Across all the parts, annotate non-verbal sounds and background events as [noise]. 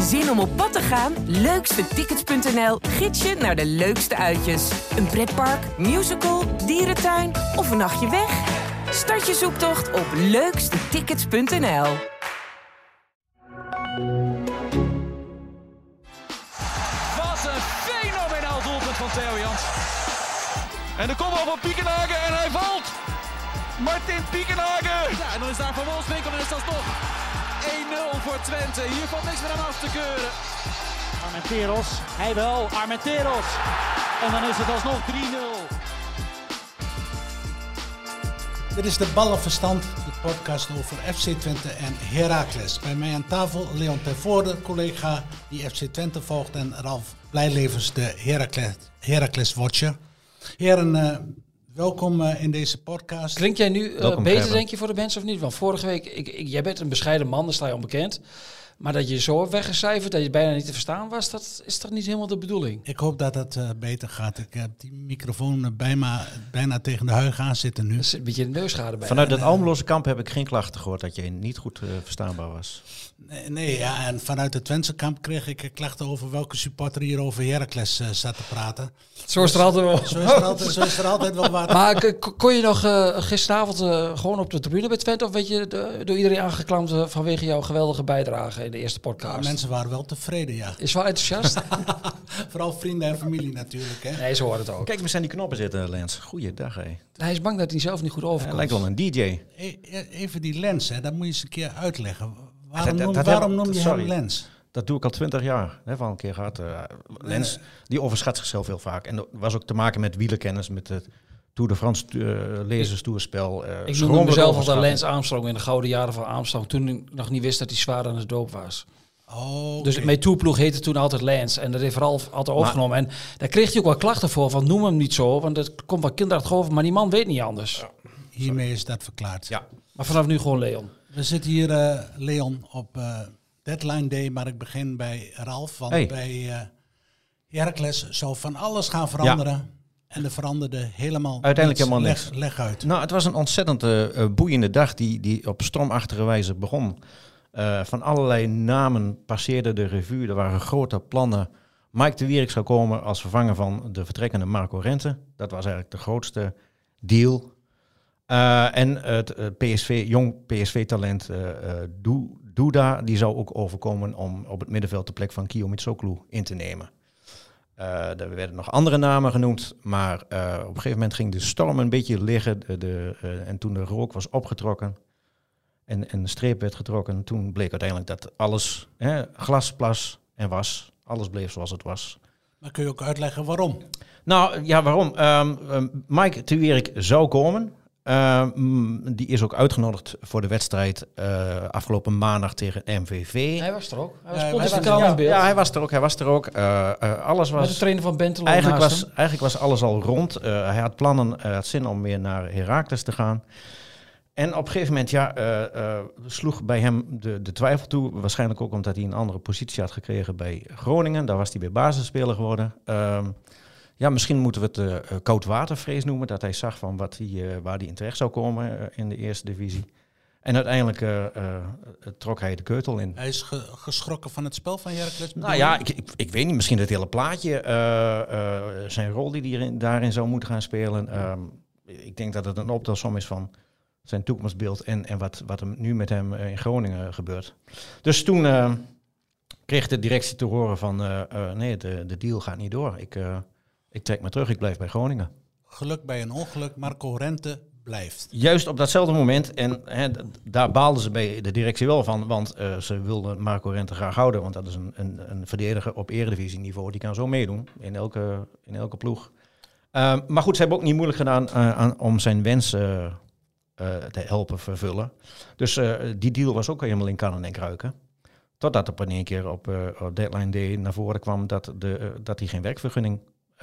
Zin om op pad te gaan? Leukstetickets.nl gids je naar de leukste uitjes. Een pretpark, musical, dierentuin of een nachtje weg? Start je zoektocht op leukstetickets.nl. Wat een fenomenaal doelpunt van Theo Jans. En de kopbal van Piekenhagen en hij valt. Martin Piekenhagen. Ja, en dan is daar Van Wolfswinkel en is dat nog 1-0 voor Twente. Hier valt niks meer aan af te keuren. Armenteros, hij wel, Armenteros. En dan is het alsnog 3-0. Dit is de Ballenverstand, de podcast over FC Twente en Heracles. Bij mij aan tafel Leon Tervoorde, collega die FC Twente volgt, en Ralf Blijlevens, de Heracles, Heracles Watcher. Heren, eh, welkom eh, in deze podcast. Klink jij nu eh, beter, Gerben. denk je, voor de mensen of niet? Want vorige week, ik, ik- jij bent een bescheiden man, daar sta je onbekend. Maar dat je zo hebt weggecijferd, dat je bijna niet te verstaan was, dat is toch niet helemaal de bedoeling? Ik hoop dat het eh, beter gaat. Ik heb die microfoon eh, bijna, bijna tegen de huig aan zitten nu. Er zit een beetje neusschade bij. Vanuit het Almeloze kamp heb ik geen klachten gehoord dat je niet goed eh, verstaanbaar was. Nee, nee, ja, en vanuit het Twentse kamp kreeg ik eh, klachten over welke supporter hier over Heracles eh, zat te praten. Zo is er altijd wel. Zo is er altijd, zo is er altijd wel wat. Maar kon je nog eh, gisteravond eh, gewoon op de tribune bij Twente? Of weet je de- door iedereen aangeklampt eh, vanwege jouw geweldige bijdrage in de eerste podcast? Mensen waren wel tevreden, ja. Is wel enthousiast? [laughs] Vooral vrienden en familie natuurlijk. Hè. nee, zo hoort het ook. Kijk, we zijn die knoppen zitten, Lens. Goeiedag, hé. Hij is bang dat hij zelf niet goed Hij overkomt. lijkt wel een DJ. E- e- Even die lens, hè, dat moet je eens een keer uitleggen. Waarom, Dat- dat- noem, dat waarom heb- noem je sorry. hem lens? Dat doe ik al twintig jaar. Hè, van een keer gehad. eh, Lens, die overschat zichzelf heel vaak. En dat was ook te maken met wielerkennis, met het Tour de France uh, lezerstoerspel. eh, Ik noemde mezelf altijd overschatting. Lance Armstrong in de gouden jaren van Armstrong. Toen ik nog niet wist dat hij zwaar aan het doop was. Oh, Dus mijn toerploeg heette toen altijd Lance. En dat heeft vooral altijd overgenomen. En daar kreeg hij ook wel klachten voor. Van noem hem niet zo. Want het komt wel kinderachtig over. Maar die man weet niet anders. Hiermee is dat verklaard. Ja. Maar vanaf nu gewoon Leon. We zitten hier, eh, Leon, op eh, deadline day, maar ik begin bij Ralf. Want Hey. bij eh Heracles zou van alles gaan veranderen. En er veranderde helemaal Uiteindelijk niets. helemaal leg, leg uit. Nou, het was een ontzettend eh, eh, boeiende dag die, die op stormachtige wijze begon. Eh, van allerlei namen passeerde de revue. Er waren grote plannen. Mike de Wierik zou komen als vervanger van de vertrekkende Marco Rente. Dat was eigenlijk de grootste deal. En het PSV, jong PSV-talent Dou- Douda, die zou ook overkomen om op het middenveld de plek van Kio Mitsoglu in te nemen. Eh, er werden nog andere namen genoemd, maar eh, op een gegeven moment ging de storm een beetje liggen. De, de, eh, en toen de rook was opgetrokken en, en de streep werd getrokken, toen bleek uiteindelijk dat alles hè, glas, plas en was. Alles bleef zoals het was. Maar kun je ook uitleggen waarom? Nou ja, waarom? Ehm, ehm, Mike Wierik zou komen. Ehm, mm, die is ook uitgenodigd voor de wedstrijd eh, afgelopen maandag tegen MVV. Hij was er ook. Hij was Ja, hij was- in beeld. Ja, hij was er ook. Hij was er ook. Eh, eh, alles Met de was. trainer van Bentelo Eigenlijk naast was, hem. eigenlijk was alles al rond. Eh, hij had plannen, hij had zin om weer naar Heracles te gaan. En op een gegeven moment ja, eh, eh, sloeg bij hem de, de twijfel toe. Waarschijnlijk ook omdat hij een andere positie had gekregen bij Groningen. Daar was hij weer basisspeler geworden. Ehm, ja, misschien moeten we het eh, koudwatervrees noemen. Dat hij zag van wat hij, eh, waar hij in terecht zou komen in de eerste divisie. En uiteindelijk trok hij de keutel in. Hij is ge- geschrokken van het spel van Heracles. Nou ja, ik, ik, ik weet niet, misschien het hele plaatje, zijn rol die hij daarin zou moeten gaan spelen. Ehm, ik denk dat het een optelsom is van zijn toekomstbeeld en, en wat, wat er nu met hem in Groningen gebeurt. Dus toen kreeg de directie te horen van, nee, de, de deal gaat niet door. Ik, ik trek me terug, ik blijf bij Groningen. Geluk bij een ongeluk, Marco Rente blijft. Juist op datzelfde moment, en daar baalden ze bij de directie wel van, want eh, ze wilden Marco Rente graag houden, want dat is een, een, een verdediger op eredivisieniveau, die kan zo meedoen in elke, in elke ploeg. Ehm, maar goed, ze hebben ook niet moeilijk gedaan eh, aan, om zijn wens eh, te helpen vervullen. Dus die deal was ook helemaal in kannen en kruiken. Totdat er op een keer op, deadline day naar voren kwam dat, de, dat hij geen werkvergunning,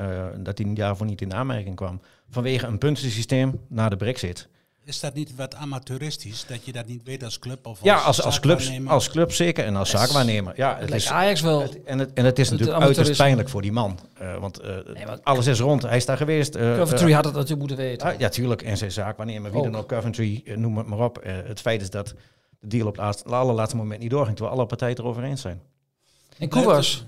eh, dat hij daarvoor niet in aanmerking kwam. Vanwege een puntensysteem na de brexit. Is dat niet wat amateuristisch, dat je dat niet weet als club? Of als Ja, als, als, club, als club zeker en als zaakwaarnemer. Ja, Het is, Ajax wel. het- en, het, en het is Het natuurlijk uiterst pijnlijk voor die man. Eh, want, eh, Nee, alles is rond. Hij is daar geweest. eh, Coventry had het natuurlijk moeten weten. ah, ja, tuurlijk. En zijn zaakwaarnemer, wie dan Ook. Coventry, noem het maar op. Eh, het feit is dat de deal op het laatste- allerlaatste moment niet doorging, terwijl alle partijen erover eens zijn. En Koewas.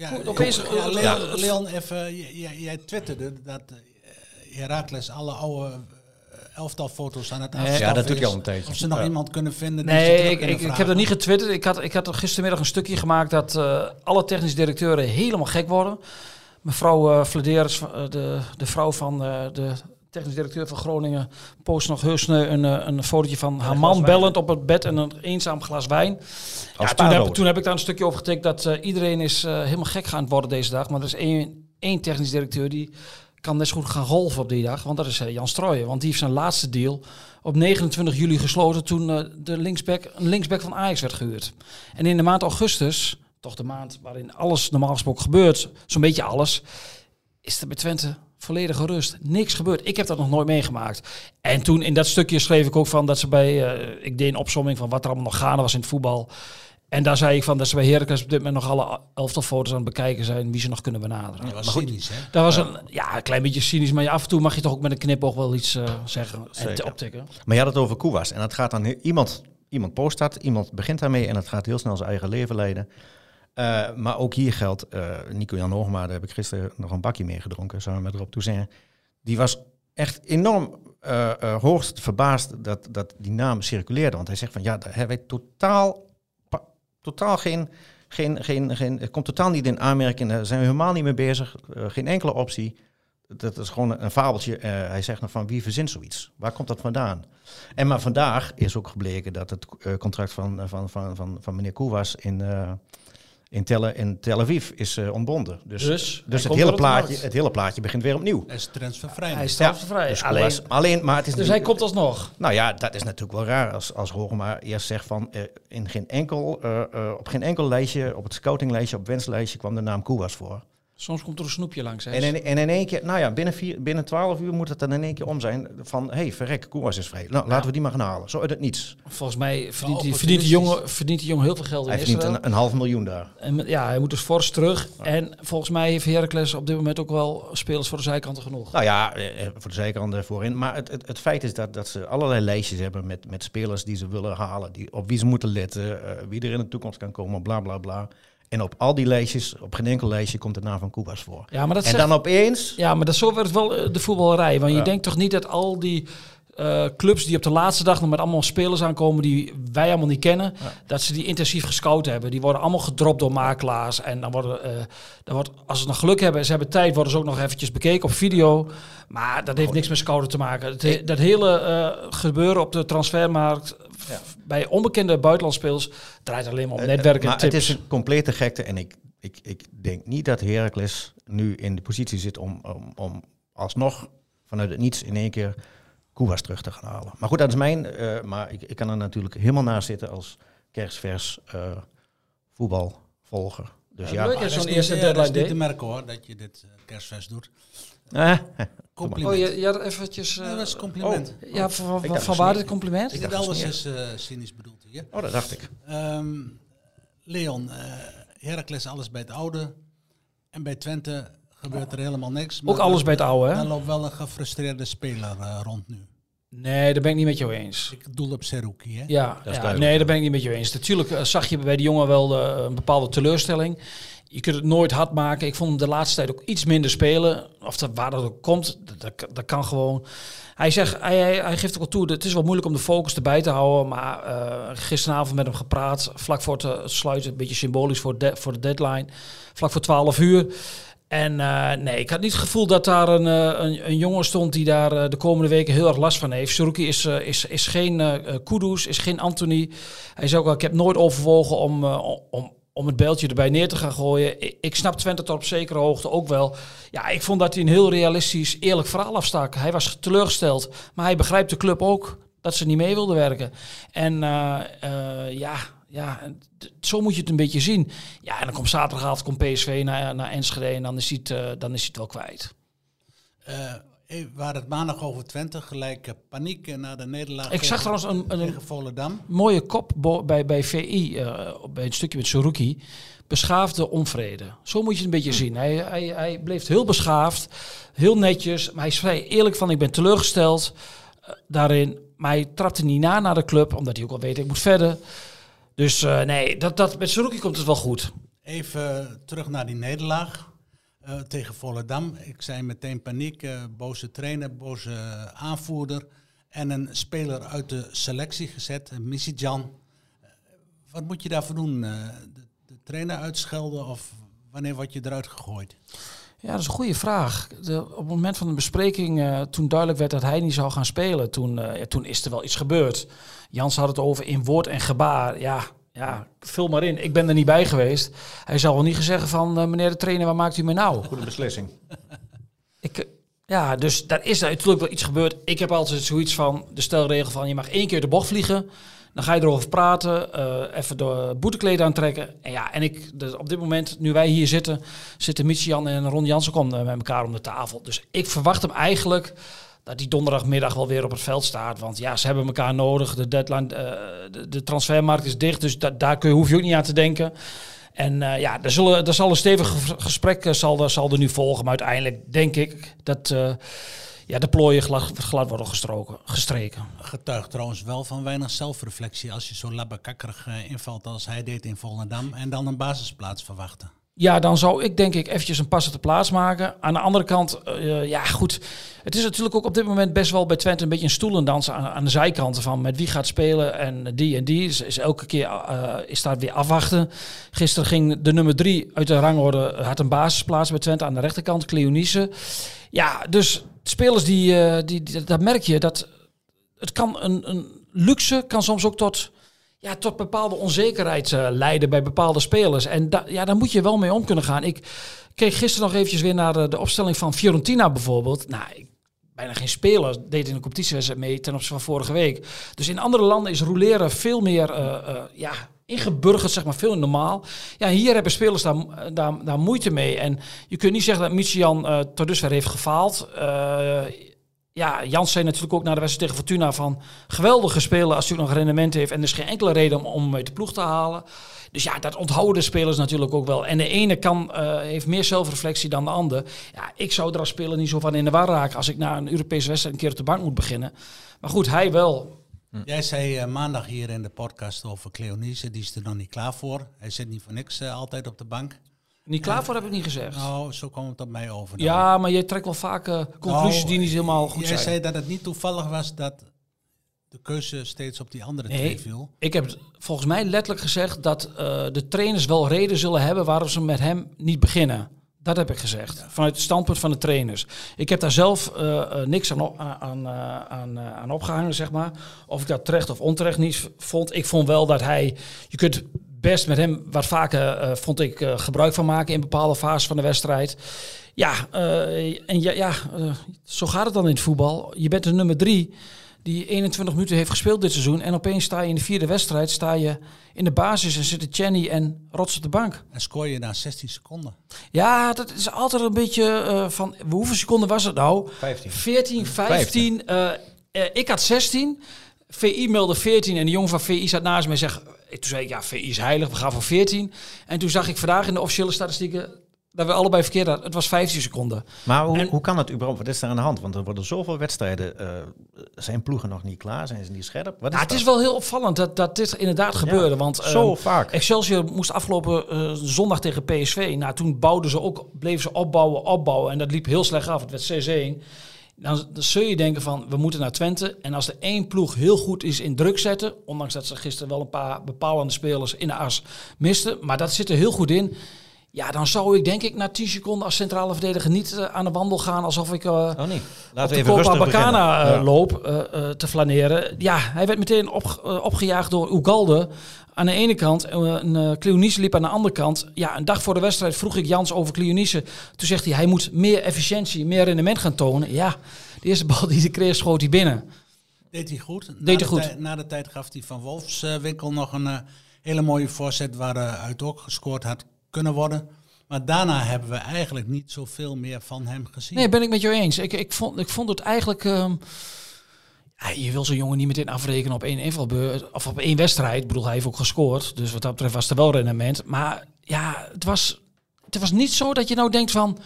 Ja, Opeens- ja, Leon, ja. Leon, even, j- j- jij twitterde dat eh, Heracles alle oude eh, elftal foto's aan het Nee. afschaffen Ja, dat doe ik is. al een tijdje. Of ze nog Ja. iemand kunnen vinden die ze Nee, ik, kunnen ik, ik heb dat niet getwitterd. Ik had, ik had er gistermiddag een stukje gemaakt dat eh, alle technische directeuren helemaal gek worden. Mevrouw eh Flederis, eh, de, de vrouw van eh, de technisch directeur van Groningen, post nog heel snel een, eh, een fotootje van haar man bellend op het bed en een eenzaam glas wijn. Ja, toen, heb, spaarrood. toen heb ik daar een stukje over getikt dat eh, iedereen is eh, helemaal gek gaan worden deze dag. Maar er is één, één technisch directeur die kan net zo goed gaan golven op die dag. Want dat is Jan Strooijen. Want die heeft zijn laatste deal op 29 juli gesloten toen de linksback, een linksback van Ajax werd gehuurd. En in de maand augustus, toch de maand waarin alles normaal gesproken gebeurt, zo'n beetje alles, is er bij Twente volledige rust. Niks gebeurd. Ik heb dat nog nooit meegemaakt. En toen in dat stukje schreef ik ook van dat ze bij, eh, ik deed een opsomming van wat er allemaal nog gaande was in het voetbal. En daar zei ik van dat ze bij Heracles op dit moment nog alle elftal foto's aan het bekijken zijn wie ze nog kunnen benaderen. Dat was cynisch, hè? Dat was een, ja, een klein beetje cynisch, maar af en toe mag je toch ook met een knipoog wel iets eh, zeggen en te optikken. Maar je had het over Koewas. En dat gaat dan... Iemand, iemand post dat, iemand begint daarmee en dat gaat heel snel zijn eigen leven leiden. Eh, maar ook hier geldt, eh Nico-Jan Hoogma, daar heb ik gisteren nog een bakje mee gedronken, samen met Rob Toussaint. Die was echt enorm eh, hoogst verbaasd dat, dat die naam circuleerde. Want hij zegt van, ja, daar hebben wij totaal, totaal geen... Geen, geen, geen, het komt totaal niet in aanmerking, daar zijn we helemaal niet mee bezig. Geen enkele optie. Dat is gewoon een fabeltje. Hij zegt nog van wie verzint zoiets? Waar komt dat vandaan? En maar vandaag is ook gebleken dat het contract van, van, van, van, van meneer Koewas in, in, Tel, in Tel Aviv is eh, ontbonden. Dus, Dus, hij dus het, hele plaatje, het hele plaatje begint weer opnieuw. Hij is transfervrij. Hij is Ja, dus alleen, alleen, maar het is dus hij komt alsnog. nou ja, dat is natuurlijk wel raar als, als Hoogma eerst zegt van eh, in geen enkel, eh, eh, op geen enkel lijstje, op het scoutinglijstje, op het wenslijstje kwam de naam Koewas voor. Soms komt er een snoepje langs. Hè? En in, en in één keer, nou ja, binnen, vier, binnen 12 uur moet het dan in één keer om zijn van, hé, hey, verrek, Koewas is vrij. Nou, laten we die maar gaan halen. Zo uit het niets. Volgens mij verdient, die, verdient, die jongen, verdient die jongen heel veel geld in Hij verdient een, een half miljoen daar. En ja, hij moet dus fors terug. En volgens mij heeft Heracles op dit moment ook wel spelers voor de zijkanten genoeg. Nou ja, eh, eh, voor de zijkant eh, voorin. Maar het, het, het feit is dat, dat ze allerlei lijstjes hebben met, met spelers die ze willen halen, die, op wie ze moeten letten, eh, wie er in de toekomst kan komen, bla bla bla. En op al die lijstjes, op geen enkel lijstje, komt de naam van Koewas voor. Ja, maar dat en zegt- dan opeens, Ja, maar dat zo werkt wel eh, de voetballerij. Want je denkt toch niet dat al die eh, clubs die op de laatste dag nog met allemaal spelers aankomen die wij allemaal niet kennen, dat ze die intensief gescout hebben. Die worden allemaal gedropt door makelaars. En dan worden, eh, dan wordt, als ze nog geluk hebben, ze hebben tijd, worden ze ook nog eventjes bekeken op video. Maar dat heeft niks met scouten te maken. Het dat hele gebeuren op de transfermarkt f- bij onbekende buitenlandspelers draait alleen maar om eh, netwerken en maar tips. het is een complete gekte. En ik, ik, ik denk niet dat Heracles nu in de positie zit om, om, om alsnog vanuit het niets in één keer Koewas terug te gaan halen. Maar goed, dat is mijn, eh, maar ik, ik kan er natuurlijk helemaal naast zitten als kerstvers eh voetbalvolger. Dus ja, dat zo'n is niet- eerste ja, dat deadline is niet te merken hoor, dat je dit eh, kerstfest doet. [laughs] Eh, Compliment. Oh, je, je had eventjes... eh, Ja, dat is een compliment. ja, van, van, van dat waar dit compliment? Ik dacht dat alles is eh, cynisch bedoeld hier. oh, dat dacht ik. Ehm, Leon, eh Heracles alles bij het oude. En bij Twente gebeurt er helemaal niks. Ook alles bij het oude, hè? Dan loopt wel een gefrustreerde speler eh, rond nu. Nee, daar ben ik niet met jou eens. Ik doel op Seruki, hè? Ja, is ja duidelijk. nee, daar ben ik niet met jou eens. Natuurlijk eh, zag je bij die jongen wel eh, een bepaalde teleurstelling. Je kunt het nooit hard maken. Ik vond hem de laatste tijd ook iets minder spelen. Of dat, waar dat ook komt, dat, dat, dat kan gewoon. Hij, zegt, hij, hij, hij geeft ook al toe, dat het is wel moeilijk om de focus erbij te houden. Maar eh, gisteravond met hem gepraat, vlak voor het eh, sluiten, een beetje symbolisch voor, de, voor de deadline. Vlak voor 12 uur. En eh, nee, ik had niet het gevoel dat daar een, eh, een, een jongen stond die daar eh, de komende weken heel erg last van heeft. Suruki is, is, is geen eh Kudus, is geen Anthony. Hij zei ook al, ik heb nooit overwogen om, om, om het beltje erbij neer te gaan gooien. Ik, ik snap Twente tot op zekere hoogte ook wel. Ja, ik vond dat hij een heel realistisch, eerlijk verhaal afstak. Hij was teleurgesteld, maar hij begrijpt de club ook dat ze niet mee wilden werken. En ja, ja, zo moet je het een beetje zien. Ja, en dan komt zaterdagavond komt PSV naar, naar Enschede en dan is, hij het, eh, dan is hij het wel kwijt. Eh, eh, hadden het maandag over Twente, gelijk eh, paniek eh, na de nederlaag Ik zag trouwens een, een, tegen Volendam. mooie kop bij, bij VI, bij het stukje met Suruki. Beschaafde onvrede. Zo moet je het een beetje zien. Hij, hij, hij bleef heel beschaafd, heel netjes. Maar hij is vrij eerlijk van, ik ben teleurgesteld daarin. Maar hij trapte niet na naar de club, omdat hij ook al weet, ik moet verder. Dus eh, nee, dat, dat, met Suruki komt het wel goed. Even terug naar die nederlaag eh, tegen Volendam. Ik zei meteen paniek, eh, boze trainer, boze aanvoerder en een speler uit de selectie gezet, Missy Jan. Wat moet je daarvoor doen? De, de trainer uitschelden of wanneer word je eruit gegooid? Ja, dat is een goede vraag. De, op het moment van de bespreking, eh, toen duidelijk werd dat hij niet zou gaan spelen, toen, eh, ja, toen is er wel iets gebeurd. Jans had het over in woord en gebaar. Ja, ja, vul maar in. Ik ben er niet bij geweest. Hij zal wel niet gezegd van, eh, meneer de trainer, wat maakt u me nou? Goede beslissing. Ik, ja, dus daar is natuurlijk wel iets gebeurd. Ik heb altijd zoiets van, de stelregel van, je mag één keer de bocht vliegen. Dan ga je erover praten, eh, even de boetekleed aantrekken. En ja, en ik, dus op dit moment, nu wij hier zitten, zitten Michian en Ron Jansen komt met elkaar om de tafel. Dus ik verwacht hem eigenlijk dat die donderdagmiddag wel weer op het veld staat. Want ja, ze hebben elkaar nodig. De deadline, eh, de, transfermarkt is dicht, dus da- daar kun je, hoef je ook niet aan te denken. En eh, ja, er, zullen, er zal een stevig ge- gesprek zal, zal er nu volgen. Maar uiteindelijk denk ik dat ja, de plooien glad, glad worden gestroken, gestreken. Getuigt trouwens wel van weinig zelfreflectie als je zo labbekakkerig eh, invalt als hij deed in Volendam en dan een basisplaats verwachten. Ja, dan zou ik denk ik eventjes een pas op de plaats maken. Aan de andere kant, eh, ja goed. Het is natuurlijk ook op dit moment best wel bij Twente een beetje een stoelendans aan, aan de zijkanten van met wie gaat spelen en die en die. Is, is elke keer eh, is daar weer afwachten. Gisteren ging de nummer drie uit de rangorde, had een basisplaats bij Twente aan de rechterkant, Cleonice. Ja, dus spelers die, eh, die, die, dat merk je, dat het kan een, een luxe, kan soms ook tot ja, tot bepaalde onzekerheid eh, leiden bij bepaalde spelers. En da ja, daar moet je wel mee om kunnen gaan. Ik keek gisteren nog eventjes weer naar de, de opstelling van Fiorentina bijvoorbeeld. Nou, ik, bijna geen speler deed in de competitiewedstrijd mee ten opzichte van vorige week. Dus in andere landen is roleren veel meer eh, eh, ja, ingeburgerd, zeg maar, veel normaal. Ja, hier hebben spelers daar, daar, daar moeite mee. En je kunt niet zeggen dat Michian eh tot dusver heeft gefaald. Eh, ja, Jans zei natuurlijk ook na de wedstrijd tegen Fortuna van geweldige speler als hij nog rendement heeft. En er is geen enkele reden om, om uit de ploeg te halen. Dus ja, dat onthouden de spelers natuurlijk ook wel. En de ene kan, eh, heeft meer zelfreflectie dan de ander. Ja, ik zou er als speler niet zo van in de war raken als ik na een Europese wedstrijd een keer op de bank moet beginnen. Maar goed, hij wel. Jij zei eh, maandag hier in de podcast over Cleonice, die is er nog niet klaar voor. Hij zit niet voor niks eh, altijd op de bank. Niet klaar voor heb ik niet gezegd. Nou, zo kwam het op mij over. dan. Ja, maar je trekt wel vaak eh, conclusies Nou, die niet helemaal goed Jij zijn. zei dat het niet toevallig was dat de keuze steeds op die andere twee Nee, viel. ik heb volgens mij letterlijk gezegd dat eh, de trainers wel reden zullen hebben waarom ze met hem niet beginnen. Dat heb ik gezegd, vanuit het standpunt van de trainers. Ik heb daar zelf eh, eh, niks aan, aan, aan, eh, aan opgehangen, zeg maar. Of ik dat terecht of onterecht niet vond. Ik vond wel dat hij, je kunt best met hem wat vaker, vond ik, gebruik van maken in bepaalde fases van de wedstrijd. Ja, en ja, ja zo gaat het dan in het voetbal. Je bent de nummer drie die 21 minuten heeft gespeeld dit seizoen. En opeens sta je in de vierde wedstrijd, sta je in de basis en zitten Chenny en Rots op de bank. En scoor je na 16 seconden. Ja, dat is altijd een beetje eh, van, hoeveel seconden was het nou? 15. 14, 15. eh, eh, ik had 16. VI meldde 14 en de jongen van VI zat naast mij en zegt... eh, Toen zei ik, ja, VI is heilig, we gaan voor 14. En toen zag ik vandaag in de officiële statistieken... dat we allebei verkeerd hadden. Het was 15 seconden. Maar hoe, En- hoe kan het überhaupt? Wat is er aan de hand? Want er worden zoveel wedstrijden. eh, zijn ploegen nog niet klaar? Zijn ze niet scherp? Wat is Ja, het dat? is wel heel opvallend dat, dat dit inderdaad gebeurde. Want, Zo ehm, vaak. Excelsior moest afgelopen eh, zondag tegen PSV. Nou, toen bouwden ze ook, bleven ze opbouwen, opbouwen. En dat liep heel slecht af. Het werd 6-1. Dan, dan zul je denken van, we moeten naar Twente. En als er één ploeg heel goed is in druk zetten... ondanks dat ze gisteren wel een paar bepalende spelers in de as misten... maar dat zit er heel goed in... Ja, dan zou ik denk ik na 10 seconden als centrale verdediger niet eh, aan de wandel gaan... alsof ik... eh, Oh nee. op Laten de we even Copa rustig Bacana eh, Ja. loop te flaneren. Ja, hij werd meteen op, opgejaagd door Ugalde aan de ene kant. En uh, Cleonice liep aan de andere kant. Ja, een dag voor de wedstrijd vroeg ik Jans over Cleonice. Toen zegt hij, hij moet meer efficiëntie, meer rendement gaan tonen. Ja, de eerste bal die hij kreeg, schoot hij binnen. Deed hij goed. na hij de goed. tij- na de tijd gaf hij van Wolfswinkel nog een hele mooie voorzet waaruit ook gescoord had kunnen worden. Maar daarna hebben we eigenlijk niet zoveel meer van hem gezien. Nee, ben ik met jou eens. Ik, ik, vond, ik vond het eigenlijk... ehm, je wil zo'n jongen niet meteen afrekenen op één invalbeurt of op één wedstrijd. Ik bedoel, hij heeft ook gescoord. Dus wat dat betreft was er wel rendement. Maar ja, het was, het was niet zo dat je nou denkt van...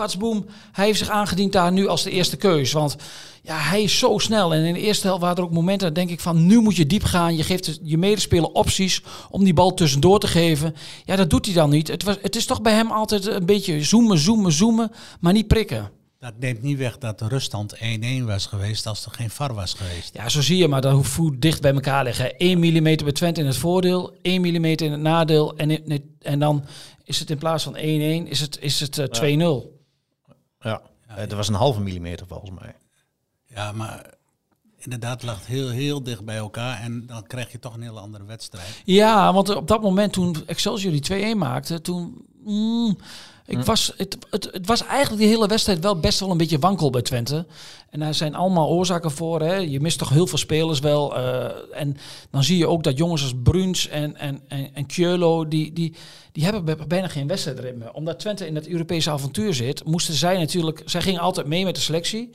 Patsboom, hij heeft zich aangediend daar nu als de eerste keus. Want ja, hij is zo snel. En in de eerste helft waren er ook momenten, denk ik van, nu moet je diep gaan. Je geeft je medespeler opties om die bal tussendoor te geven. Ja, dat doet hij dan niet. Het, was, het is toch bij hem altijd een beetje zoomen, zoomen, zoomen, maar niet prikken. Dat neemt niet weg dat de ruststand 1-1 was geweest als er geen VAR was geweest. Ja, zo zie je, maar dat hoeft hoe dicht bij elkaar liggen. 1 mm bij Twente in het voordeel, 1 mm in het nadeel. En, in- en dan is het in plaats van 1-1, is het, is het eh, 2-0. Ja. Het was een halve millimeter volgens mij. Ja, maar inderdaad lag het heel, heel dicht bij elkaar en dan krijg je toch een hele andere wedstrijd. Ja, want op dat moment toen Excelsior die 2-1 maakte, toen... mm, ik was, het, het, het was eigenlijk die hele wedstrijd wel best wel een beetje wankel bij Twente. En daar zijn allemaal oorzaken voor. Hè. Je mist toch heel veel spelers wel. eh, en dan zie je ook dat jongens als Bruns en, en, en, en die, die, die hebben bij- bijna geen wedstrijdritme. Omdat Twente in het Europese avontuur zit, moesten zij natuurlijk... Zij gingen altijd mee met de selectie.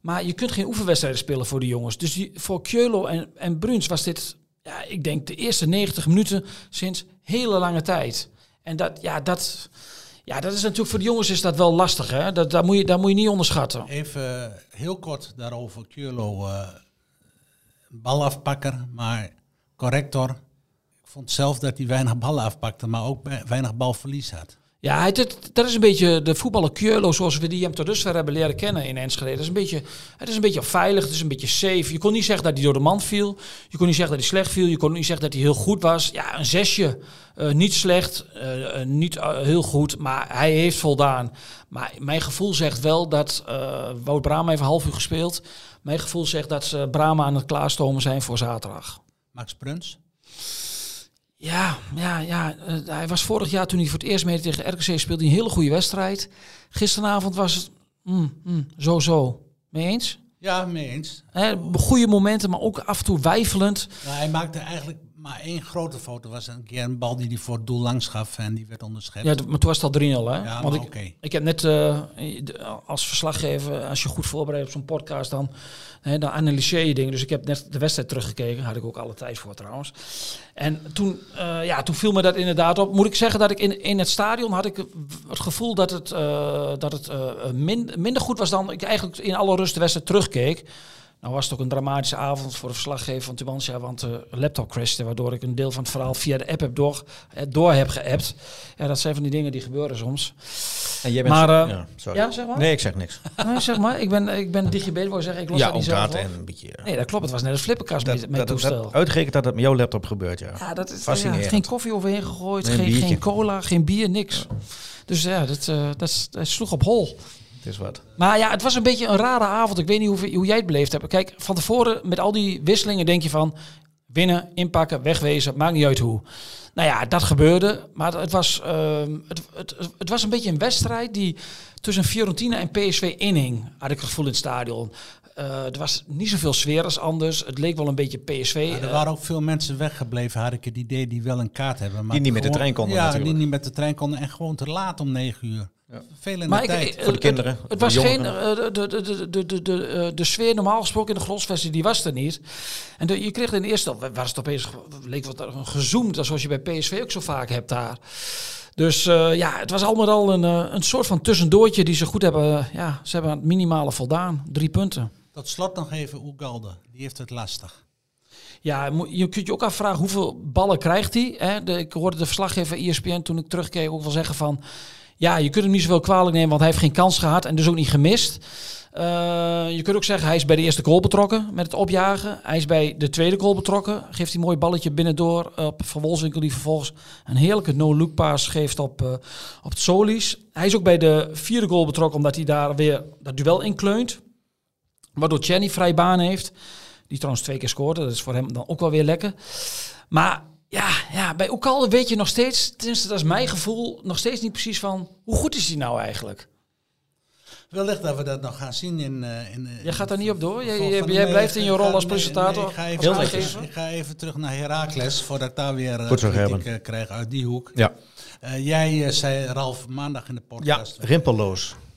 Maar je kunt geen oefenwedstrijden spelen voor die jongens. Dus die, voor Kjölo en, en Bruns was dit, ja, ik denk, de eerste 90 minuten sinds hele lange tijd. En dat, ja, dat, ja, dat is natuurlijk voor de jongens is dat wel lastig. Hè? Dat, dat, moet je, dat moet je niet onderschatten. Even eh, heel kort daarover. Kjurlo, eh balafpakker, maar corrector. Ik vond zelf dat hij weinig ballen afpakte, maar ook we- weinig balverlies had. Ja, het, het- dat is een beetje de voetballer Kjölo zoals we die hem tot dusver hebben leren kennen in Enschede. Dat is een beetje, het is een beetje veilig, het is een beetje safe. Je kon niet zeggen dat hij door de mand viel. Je kon niet zeggen dat hij slecht viel. Je kon niet zeggen dat hij heel goed was. Ja, een zesje. Eh, niet slecht, eh, eh, niet heel goed, maar hij heeft voldaan. Maar mijn gevoel zegt wel dat, Wout Brama heeft een half uur gespeeld. Mijn gevoel zegt dat ze Brama aan het klaarstomen zijn voor zaterdag. Max Bruns. Ja, ja, ja. hij was vorig jaar toen hij voor het eerst mee tegen RKC speelde, een hele goede wedstrijd. Gisteravond was het mm, mm, zo zo. Mee eens? Ja, mee eens. Hè, goede momenten, maar ook af en toe wijfelend. Nou, hij maakte eigenlijk maar één grote foto. was een keer een bal die hij voor het doel langs gaf en die werd onderschept. Ja, maar toen was het al 3-0, hè? Ja, Want maar ik, oké. ik heb net eh, als verslaggever, als je goed voorbereidt op zo'n podcast, dan, hè, dan analyseer je dingen. Dus ik heb net de wedstrijd teruggekeken. Had ik ook alle tijd voor trouwens. En toen, eh, ja, toen viel me dat inderdaad op. Moet ik zeggen dat ik in, in het stadion had ik het gevoel dat het, eh, dat het min, minder goed was dan ik eigenlijk in alle rust de wedstrijd terugkeek. Nou was het ook een dramatische avond voor de verslaggever van Tubantia, want de laptop crashte, waardoor ik een deel van het verhaal via de app heb door, eh, door heb geappt. Ja, dat zijn van die dingen die gebeuren soms. En jij bent Maar, zo- eh, ja, sorry. ja, zeg maar. Nee, ik zeg niks. Nee, zeg maar, ik ben, ik ben digibet, wou zeggen, ik los ja, dat niet zelf en een beetje... Nee, dat klopt, het was net een flipperkast dat, met, met dat, dat, toestel. uitgerekend dat het met jouw laptop gebeurt, ja. Ja, dat is ja, geen koffie overheen gegooid, Nee, geen, geen cola, geen bier, niks. Dus ja, dat, eh, dat, dat sloeg op hol. Het is wat. Maar ja, het was een beetje een rare avond. Ik weet niet hoe, hoe jij het beleefd hebt. Kijk, van tevoren met al die wisselingen denk je van... winnen, inpakken, wegwezen, maakt niet uit hoe. Nou ja, dat gebeurde. Maar het was, ehm, het, het, het was een beetje een wedstrijd die tussen Fiorentina en PSV inhing. Had ik het gevoel in het stadion. Eh, er was niet zoveel sfeer als anders. Het leek wel een beetje PSV. Maar er eh, waren ook veel mensen weggebleven, had ik het idee, die wel een kaart hebben. Maar Die niet met de trein konden Ja, natuurlijk. die niet met de trein konden en gewoon te laat om negen uur. Vervelende Maar ik, tijd. eh, Voor de kinderen, Het, de was geen. eh, de, de, de, de, de, de, eh, de sfeer normaal gesproken in de grosvesten, die was er niet. En de, je kreeg in de eerste. Was het opeens. leek wat een gezoomd, zoals je bij PSV ook zo vaak hebt daar. Dus eh, ja, het was allemaal al een, een soort van tussendoortje die ze goed hebben. ja, ze hebben aan het minimale voldaan. Drie punten. Tot slot nog even Oegalde. Die heeft het lastig. Ja, je kunt je ook afvragen hoeveel ballen krijgt hij. Hè? De, ik hoorde de verslaggever ESPN toen ik terugkeek ook wel zeggen van... Ja, je kunt hem niet zoveel kwalijk nemen, want hij heeft geen kans gehad en dus ook niet gemist. Eh, je kunt ook zeggen, hij is bij de eerste goal betrokken met het opjagen. Hij is bij de tweede goal betrokken. Geeft hij een mooi balletje binnendoor op Van Wolfswinkel, die vervolgens een heerlijke no-look paas geeft op, eh, op het Solis. Hij is ook bij de vierde goal betrokken, omdat hij daar weer dat duel in kleunt. Waardoor Chenny vrij baan heeft. Die trouwens twee keer scoorde. Dat is voor hem dan ook wel weer lekker. Maar ja, ja bij Oekalde weet je nog steeds, tenminste dat is mijn gevoel, nog steeds niet precies van hoe goed is hij nou eigenlijk? Wellicht dat we dat nog gaan zien in... eh, in eh, Jij gaat daar niet op door? Jij, blijft in je rol als presentator? nee, ik, ga even, terug- aangever? ik ga even terug naar Heracles, voordat ik daar weer eh, zo, kritiek eh, krijg uit die hoek. Ja. Eh, jij zei Ralf maandag in de ja, podcast. rimpelloos. Ik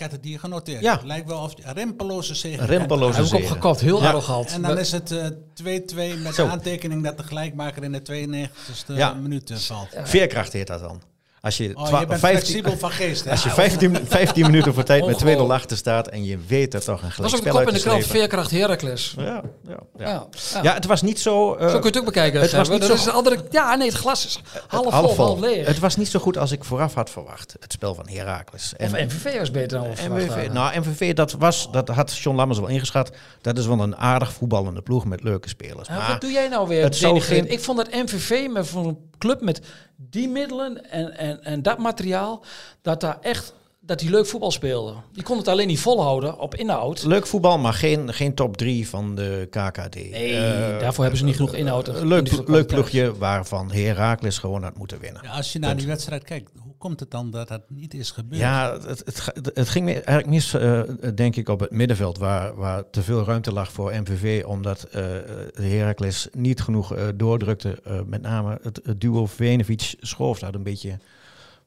had het hier genoteerd. Ja. Lijkt wel of rempeloze zegen. Rimpeloze Heb ik heel Ja. arrogant. En dan is het eh, 2-2 met Zo. de aantekening dat de gelijkmaker in de 92e Ja. minuut eh, valt. Veerkracht heet dat dan. Als je, Oh, twa- je bent 15 flexibel van geest. hè? als je 15, 15 [laughs] minuten voor tijd met 2-0 Ongelooflijk. achter staat en je weet dat toch een Dat gelijk was ook de spel kop in de krant, veerkracht Heracles. Ja, ja, ja. Ja, ja. Ja, het was niet zo... eh, Zo kun je het ook bekijken. het was niet Dat zo- is een andere, ja, nee, het glas is half, half vol, half leeg. Het was niet zo goed als ik vooraf had verwacht, het spel van Heracles. of MVV was beter dan we MVV, nou, MVV, dat, was, dat had John Lammers wel ingeschat. Dat is wel een aardig voetballende ploeg met leuke spelers. Ja, Maar wat doe jij nou weer? het geen- Ik vond dat MVV met voor een club met die middelen en, en, en dat materiaal, dat daar echt dat die leuk voetbal speelde. Die kon het alleen niet volhouden op inhoud. leuk voetbal, maar geen, geen top 3 van de KKD. Nee, Eh, daarvoor hebben ze niet genoeg inhoud. leuk, leuk ploegje waarvan Heracles gewoon had moeten winnen. Ja, als je naar die wedstrijd kijkt, hoe komt het dan dat dat niet is gebeurd? Ja, het, het, het ging eigenlijk mis, eh, denk ik, op het middenveld, waar, waar te veel ruimte lag voor MVV, omdat de Heracles niet genoeg eh, doordrukte. Met name het, duo Venovic-Schoof had een beetje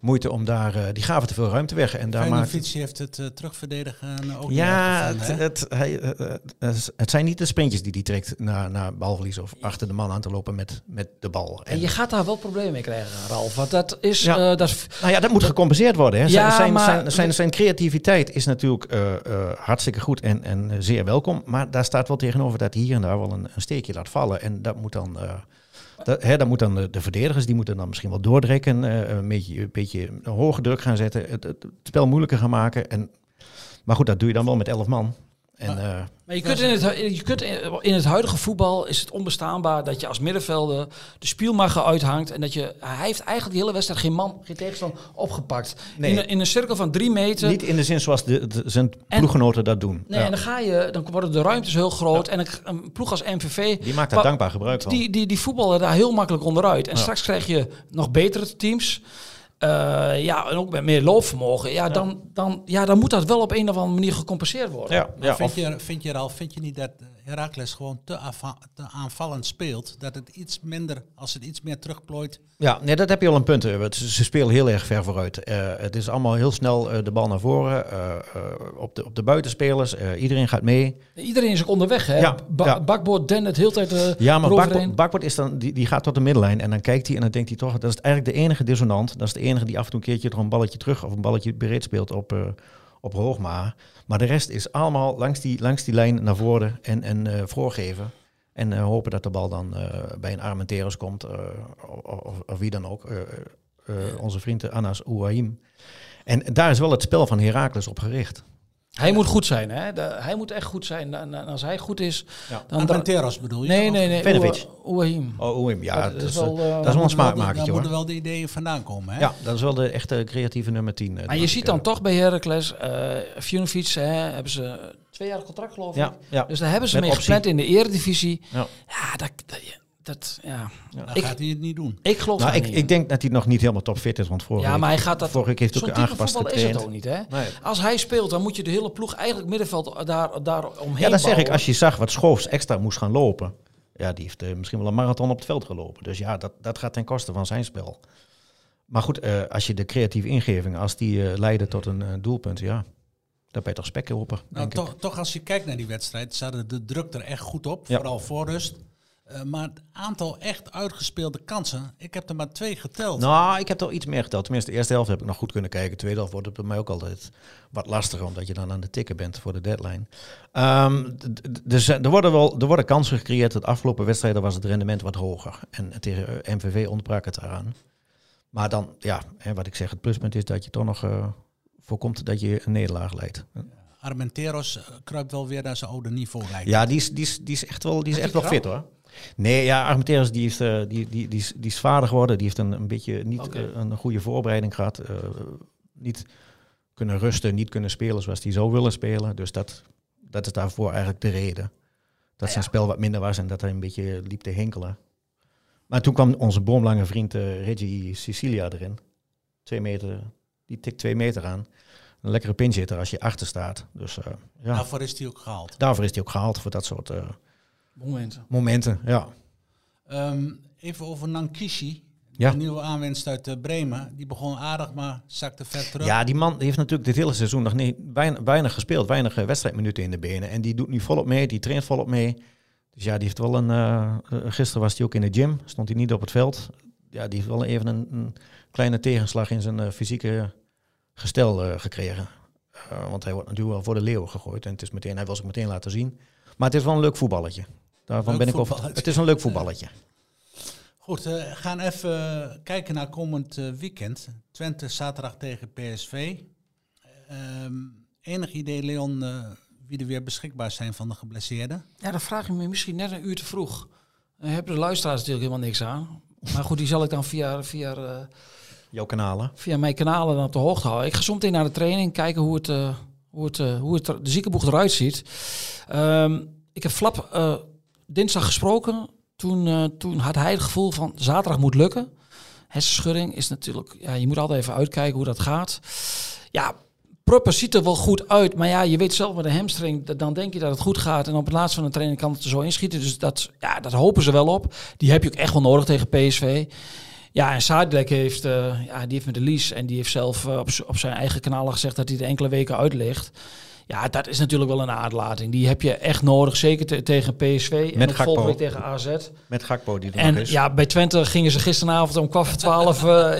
moeite om daar, eh, die gaven te veel ruimte weg. En daar Feyenoord heeft het eh, terugverdedigen ook niet ja, het, het, hij, eh, eh, het zijn niet de sprintjes die die trekt naar, naar balverlies of achter de man aan te lopen met, met de bal. En je gaat daar wel problemen mee krijgen, Ralf. Want dat is... Ja. eh, dat is Nou ja, dat moet gecompenseerd worden. Hè. Ja, zijn, zijn, maar- zijn, zijn, zijn creativiteit is natuurlijk eh, eh, hartstikke goed en, en eh, zeer welkom. Maar daar staat wel tegenover dat hij hier en daar wel een, een steekje laat vallen. En dat moet dan, eh dat, dat moet dan de, de verdedigers, die moeten dan misschien wel doordrekken. eh, een, beetje, een beetje een hoge druk gaan zetten. Het, het spel moeilijker gaan maken. En, maar goed, dat doe je dan wel met elf man. En, eh, Maar je kunt, in het, hu- je kunt in, in het huidige voetbal is het onbestaanbaar dat je als middenvelder de spielmacher uithangt en dat je hij heeft eigenlijk de hele wedstrijd geen man, geen tegenstander opgepakt. Nee. In, een, in een cirkel van drie meter. niet in de zin zoals de, de- zijn En- ploeggenoten dat doen. nee, Ja. en dan ga je, dan worden de ruimtes heel groot en een, een ploeg als MVV Die maakt daar Wa- dankbaar gebruik van. die, die, die voetballen daar heel makkelijk onderuit. En Ja. straks krijg je nog betere teams. Eh, ja, en ook met meer loopvermogen. Ja, Dan, dan, ja, dan moet dat wel op een of andere manier gecompenseerd worden. ja, ja, vind, of- je, vind je Ralf, vind je niet dat Heracles gewoon te, te aanvallend speelt? Dat het iets minder, als het iets meer terugplooit. Ja, nee, dat heb je al een punt. Ze, ze spelen heel erg ver vooruit. Eh, het is allemaal heel snel eh, de bal naar voren. eh, eh, op, de, op de buitenspelers. eh, iedereen gaat mee. Iedereen is ook onderweg. Hè? Ja, Ba- ja. Bakboord, Den, het hele tijd eh Ja, maar Bakboord is dan, die, die gaat tot de middenlijn. En dan kijkt hij en dan denkt hij toch... Dat is eigenlijk de enige dissonant. Dat is de enige die af en toe een keertje er een balletje terug... of een balletje breed speelt op, eh op Hoogma. Maar de rest is allemaal langs die, langs die lijn naar voren en, en eh, voorgeven. En eh, hopen dat de bal dan bij een Armenteros komt. of, of, wie dan ook. onze vriend Anas Ouahim. En daar is wel het spel van Heracles op gericht. Hij moet goed zijn. Hè? De- hij moet echt goed zijn. En, en als hij goed is... Ja. Dan, Armenteros bedoel je? nee, nee, nee. Venovic. Ouahim. Oh, ja. Dat Dat is wel, eh, eh, dat is wel een smaakmakertje Dan hoor. moeten wel de ideeën vandaan komen. Hè? Ja, dat is wel de echte creatieve nummer 10. eh, Maar je ziet dan toch bij Heracles... eh Funovic, hè, hebben ze twee jaar contract geloof ik. Ja, ja. Dus daar hebben ze Met mee optie. gepland in de eredivisie. Ja. Ja, dat... dat, dat ja. Dan Ik- gaat hij het niet doen. Ik geloof Nou, daar ik, niet ik denk dat hij nog niet helemaal topfit is, want vorige Ja, maar hij gaat dat... vorige week heeft hij ook aangepast voetbal is het ook niet, hè? Nee. Als hij speelt, dan moet je de hele ploeg eigenlijk middenveld daar, daar omheen Ja, dat zeg ik. Als je zag wat Schoofs extra moest gaan lopen. Ja, die heeft eh, misschien wel een marathon op het veld gelopen. Dus ja, dat, dat gaat ten koste van zijn spel. Maar goed, eh, als je de creatieve ingevingen, als die eh, leiden tot een eh, doelpunt, ja, dan ben je toch spek open. Nou, ik. toch, toch als je kijkt naar die wedstrijd, ze hadden de druk er echt goed op. Ja. Vooral voor rust. Eh, maar het aantal echt uitgespeelde kansen, ik heb er maar twee geteld. Nou, ik heb er iets meer geteld. Tenminste, de eerste helft heb ik nog goed kunnen kijken. De tweede helft wordt het bij mij ook altijd wat lastiger, omdat je dan aan de tikken bent voor de deadline. Ehm, dus er worden wel er worden kansen gecreëerd. De afgelopen wedstrijden was het rendement wat hoger. En tegen eh, MVV ontbrak het eraan. Maar dan, ja, hè, wat ik zeg, het pluspunt is dat je toch nog eh, voorkomt dat je een nederlaag leidt. Armenteros eh, kruipt wel weer naar zijn oude niveau lijkt. Ja, die is, die is, die is echt wel, die is echt wel fit hoor. Nee, ja, Armenteros die is, eh, die, die, die, is, die is vader geworden. Die heeft een, een beetje niet eh, een goede voorbereiding gehad. eh, niet kunnen rusten, niet kunnen spelen zoals hij zou willen spelen. Dus dat, dat is daarvoor eigenlijk de reden. Dat zijn spel wat minder was en dat hij een beetje liep te hinkelen. Maar toen kwam onze boomlange vriend Reggie Sicilia erin. Twee meter, die tikt twee meter aan. Een lekkere pinchitter als je achter staat. Dus ja, Daarvoor is hij ook gehaald. daarvoor is hij ook gehaald voor dat soort Momenten. momenten. Ja. Ehm, even over Nankishi. Ja. De nieuwe aanwinst uit eh, Bremen. Die begon aardig, maar zakte ver terug. ja, die man heeft natuurlijk dit hele seizoen nog niet, weinig, weinig gespeeld. Weinig eh, wedstrijdminuten in de benen. En die doet nu volop mee, die traint volop mee. Dus ja, die heeft wel een... eh, gisteren was hij ook in de gym, stond hij niet op het veld. ja, die heeft wel even een, een kleine tegenslag in zijn eh, fysieke gestel gekregen. Want hij wordt natuurlijk wel voor de leeuw gegooid. En het is meteen, hij wil zich meteen laten zien. Maar het is wel een leuk voetballetje. Daarvan Leuk ben ik over. Het is een leuk voetballetje. [laughs] Goed, we gaan even kijken naar komend eh, weekend. Twente zaterdag tegen PSV. Ehm, enig idee, Leon, eh, wie er weer beschikbaar zijn van de geblesseerden? Ja, dan vraag ik me misschien net een uur te vroeg. Dan hebben de luisteraars natuurlijk helemaal niks aan. Maar goed, die zal ik dan via, via, eh, Jouw kanalen. via mijn kanalen dan op de hoogte houden. Ik ga zo meteen naar de training, kijken hoe het, eh, hoe het, eh, hoe het de ziekenboeg eruit ziet. Ehm, ik heb Flap eh, dinsdag gesproken. Toen, eh, toen had hij het gevoel van zaterdag moet lukken. Hersenschudding is natuurlijk, ja, je moet altijd even uitkijken hoe dat gaat. Ja, Prupper ziet er wel goed uit, maar ja, je weet zelf met een hamstring, dan denk je dat het goed gaat. En op het laatst van de training kan het er zo inschieten. Dus dat, ja, dat hopen ze wel op. Die heb je ook echt wel nodig tegen PSV. Ja, en Sadilek heeft, eh, ja, die heeft met de lease en die heeft zelf eh, op, op zijn eigen kanaal gezegd dat hij er enkele weken uit ligt. Ja, dat is natuurlijk wel een aardlating. Die heb je echt nodig, zeker te- tegen PSV en Met Gakpo. volgende week tegen AZ. Met Gakpo die er nog En is. ja, bij Twente gingen ze gisteravond om kwart voor twaalf. eh,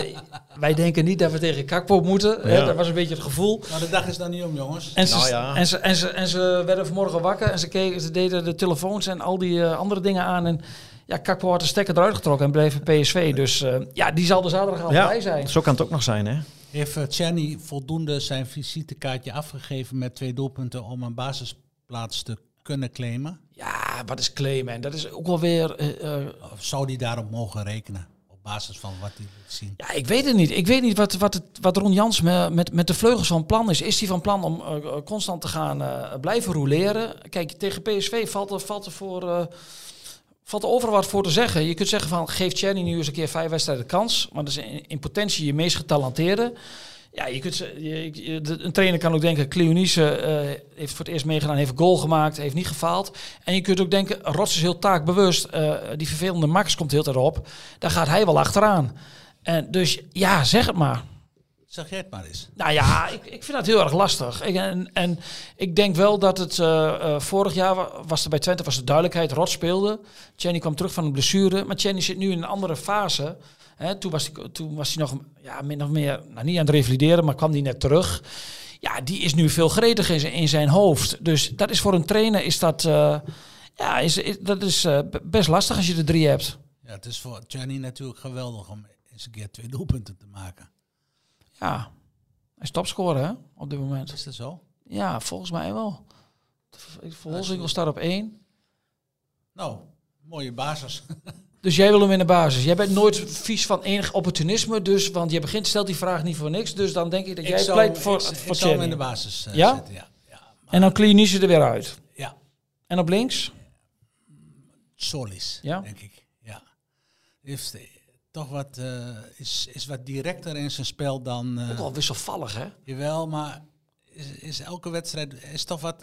wij denken niet dat we tegen Kakpo moeten. Hè? Ja. Dat was een beetje het gevoel. Nou, de dag is dan niet om, jongens. En ze, Nou ja. en, ze, en, ze, en ze werden vanmorgen wakker en ze, keken, ze deden de telefoons en al die andere dingen aan. En ja, Kakpo had de stekker eruit getrokken en bleef bij PSV. Dus eh, ja, die zal er zaterdag al bij zijn. zo kan het ook nog zijn, hè? Heeft uh, Czerny voldoende zijn visitekaartje afgegeven met twee doelpunten om een basisplaats te kunnen claimen? Ja, wat is claimen? En dat is ook wel weer... eh, eh, Of zou die daarop mogen rekenen? Op basis van wat hij liet zien. Ja, ik weet het niet. Ik weet niet wat, wat, het, wat Ron Jans me- met, met de vleugels van plan is. Is hij van plan om eh, eh, constant te gaan eh, blijven roleren? Kijk, tegen PSV valt er, valt er voor... Valt er overal wat voor te zeggen. Je kunt zeggen van geef Czerny nu eens een keer vijf wedstrijden kans. Maar dat is in, potentie je meest getalenteerde. Ja, je kunt, een trainer kan ook denken, Cleonice eh, heeft voor het eerst meegedaan, heeft goal gemaakt, heeft niet gefaald. En je kunt ook denken, Rots is heel taakbewust, eh, die vervelende Max komt heel erop. Daar gaat hij wel achteraan. En dus ja, zeg het maar. Zeg jij het maar eens. Nou ja, ik, ik vind dat heel erg lastig. Ik, en, en ik denk wel dat het eh, eh, vorig jaar wa- was er bij Twente was de duidelijkheid. Rot speelde. Jenny kwam terug van een blessure. Maar Jenny zit nu in een andere fase. Hè, toen, was hij, toen was hij nog ja, min of meer, nou, niet aan het revalideren, maar kwam hij net terug. Ja, die is nu veel gretiger in zijn, in zijn hoofd. Dus dat is voor een trainer is dat, eh, ja, is, is- dat is best lastig als je er drie hebt. Ja, het is voor Czerny natuurlijk geweldig om eens een keer twee doelpunten te maken. Ja, hij is topscorer hè, op dit moment. Is dat zo? Ja, volgens mij wel. Volzinkel staat op één. Nou, mooie basis. [laughs] Dus jij wil hem in de basis. Jij bent nooit vies van enig opportunisme, dus, want je begint, stelt die vraag niet voor niks. Dus dan denk ik dat jij zou, pleit voor, ik, voor ik zou hem in de basis eh, Ja? zetten. Ja? Ja, En dan klinisch er weer uit. ja. En op links? Solis, Ja? denk ik. Ja. Heeft toch wat, eh, is, is wat directer in zijn spel dan... eh, Ook wel wisselvallig, hè? Jawel, maar is, is elke wedstrijd is toch wat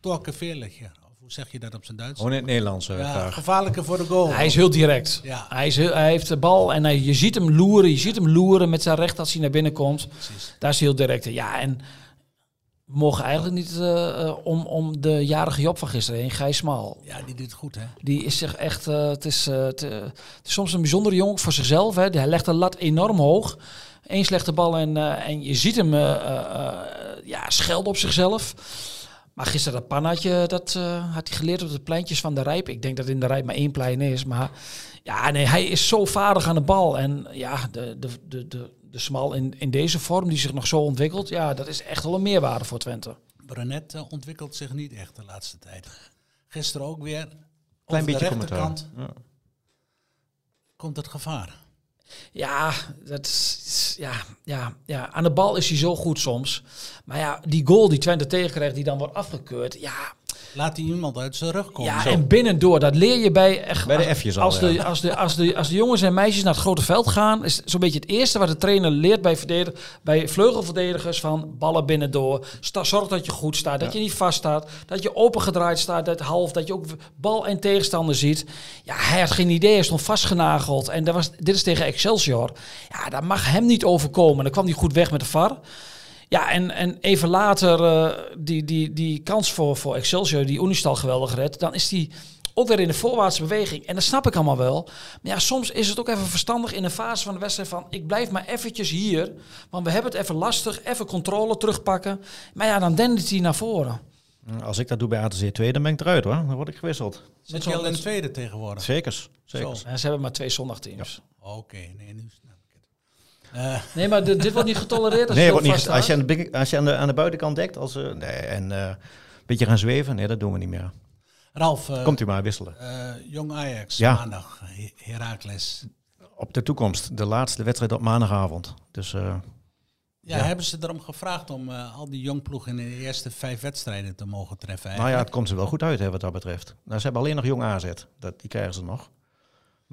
torkeveerliger. Of hoe zeg je dat op zijn Duits? Gewoon in het Nederlands eh, ja, graag. gevaarlijker voor de goal. Hij is heel direct. Ja. Hij, is heel- hij heeft de bal en hij, je ziet hem loeren. Je ziet hem loeren met zijn recht als hij naar binnen komt. Precies. Daar is hij heel direct. Ja, en mogen eigenlijk niet eh, eh, om, om de jarige Job van gisteren heen, Gijs Smal. Ja, die doet het goed, hè? Die is zich echt, eh, het, is, het, het is soms een bijzondere jongen voor zichzelf. Hè. Hij legt de lat enorm hoog. Eén slechte bal en, en je ziet hem ja, schelden op zichzelf. Maar gisteren dat pannatje, dat had hij geleerd op de pleintjes van de Rijp. Ik denk dat in de Rijp maar één plein is. Maar ja, nee, hij is zo vaardig aan de bal. En ja, de, de, de, de, de smal in, in deze vorm die zich nog zo ontwikkelt. Ja, dat is echt wel een meerwaarde voor Twente. Brenet eh, ontwikkelt zich niet echt de laatste tijd. Gisteren ook weer. Klein over beetje de rechterkant Ja. komt het gevaar. Ja, dat is, ja, ja, ja, aan de bal is hij zo goed soms. Maar ja, die goal die Twente tegenkrijgt, die dan wordt afgekeurd. Ja, Laat hij iemand uit zijn rug komen. ja Zo. en binnendoor, dat leer je bij... Echt, Bij de als- F'jes al, als, de, ja. als, de, als, de, als de jongens en meisjes naar het grote veld gaan... is zo'n beetje het eerste wat de trainer leert bij, verdedig, bij vleugelverdedigers... van ballen binnendoor. Sta, zorg dat je goed staat, dat je niet vast staat... dat je opengedraaid staat, dat half, dat je ook bal en tegenstander ziet. Ja, hij had geen idee, hij stond vastgenageld. En dat was, dit is tegen Excelsior. Ja, dat mag hem niet overkomen. Dan kwam hij goed weg met de VAR... Ja, en, en even later eh, die, die, die kans voor, voor Excelsior, die Unistal geweldig redt, dan is die ook weer in de voorwaartse beweging. En dat snap ik allemaal wel. Maar ja, soms is het ook even verstandig in een fase van de wedstrijd van... ik blijf maar eventjes hier, want we hebben het even lastig. Even controle terugpakken. Maar ja, dan dendert hij naar voren. Als ik dat doe bij ATC 2, dan ben ik eruit hoor. Dan word ik gewisseld. Zit je al in de tweede tegenwoordig? Zekers. Ja, ze hebben maar twee zondagteams. Oké, nee, nu snap Eh, Nee, maar dit, dit wordt niet getolereerd. Als Nee, je wordt niet, als je, aan de, als je aan de, aan de buitenkant dekt als, eh, nee, en eh, een beetje gaan zweven, nee, dat doen we niet meer. Ralf, Komt u maar wisselen. Jong Ajax, Ja. maandag, He- Heracles. Op de toekomst, de laatste wedstrijd op maandagavond. Dus Ja, Ja. hebben ze erom gevraagd om al die jongploegen in de eerste vijf wedstrijden te mogen treffen? nou ja, het komt ze wel goed uit hè, wat dat betreft. Nou, ze hebben alleen nog jong AZ, dat, die krijgen ze nog.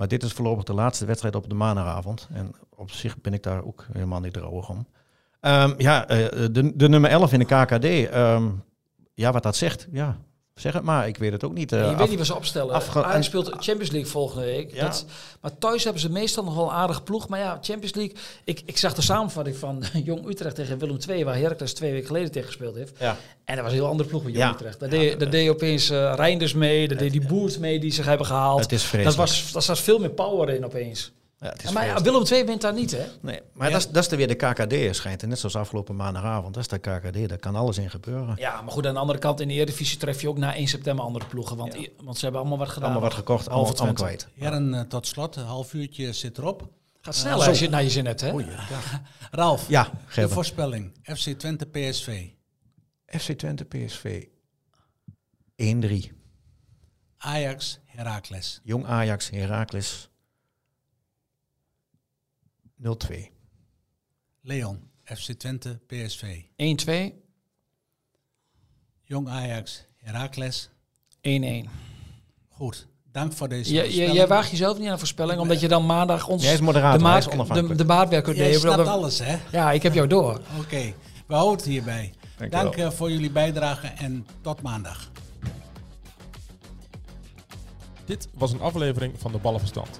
Maar dit is voorlopig de laatste wedstrijd op de maandagavond. En op zich ben ik daar ook helemaal niet droog om. Ehm, ja, eh, de, de nummer 11 in de KKD. ehm, ja, wat dat zegt, ja, zeg het maar. Ik weet het ook niet. eh, je af- weet niet wat ze opstellen. afge- Ajax speelt Champions League volgende week. Ja. Dat, maar thuis hebben ze meestal nog wel een aardige ploeg. Maar ja, Champions League. Ik, ik zag de samenvatting van [laughs] Jong Utrecht tegen Willem II, waar Heracles twee weken geleden tegen gespeeld heeft. Ja. En dat was een heel andere ploeg met Jong. Utrecht. Daar deed, daar deed opeens eh Reinders mee, daar deed die Boert mee die zich hebben gehaald. Het is dat was, daar zat veel meer power in opeens. Ja, het is maar ja. Willem II wint daar niet, hè? Nee, maar dat, is, dat is er weer de KKD schijnt. En net zoals afgelopen maandagavond, dat is de KKD. Daar kan alles in gebeuren. Ja, maar goed, aan de andere kant in de Eredivisie tref je ook na 1 september andere ploegen. Want, want ze hebben allemaal wat gedaan. Allemaal wat gekocht, allemaal, allemaal kwijt. Heren, eh, tot slot, een half uurtje zit erop. Gaat snel als je het naar je zin hebt, hè? [laughs] Ralf, Ja, de voorspelling. FC Twente, PSV. FC Twente, PSV. 1-3. Ajax, Heracles. Jong Ajax, Heracles. 0-2. Leon, FC Twente, PSV. 1-2, 1-1. Jong Ajax, Heracles. Goed, dank voor deze Je, je, voorspelling. jij waagt jezelf niet aan een voorspelling, omdat je dan maandag ons Jij is moderator, de, maat, onafhankelijk. de, de maatwerker Jij deed. snapt alles, hè? Ja, ik heb jou door. Oké, we houden het hierbij. Dank Dank eh, voor jullie bijdrage en tot maandag. Dit was een aflevering van de Ballenverstand,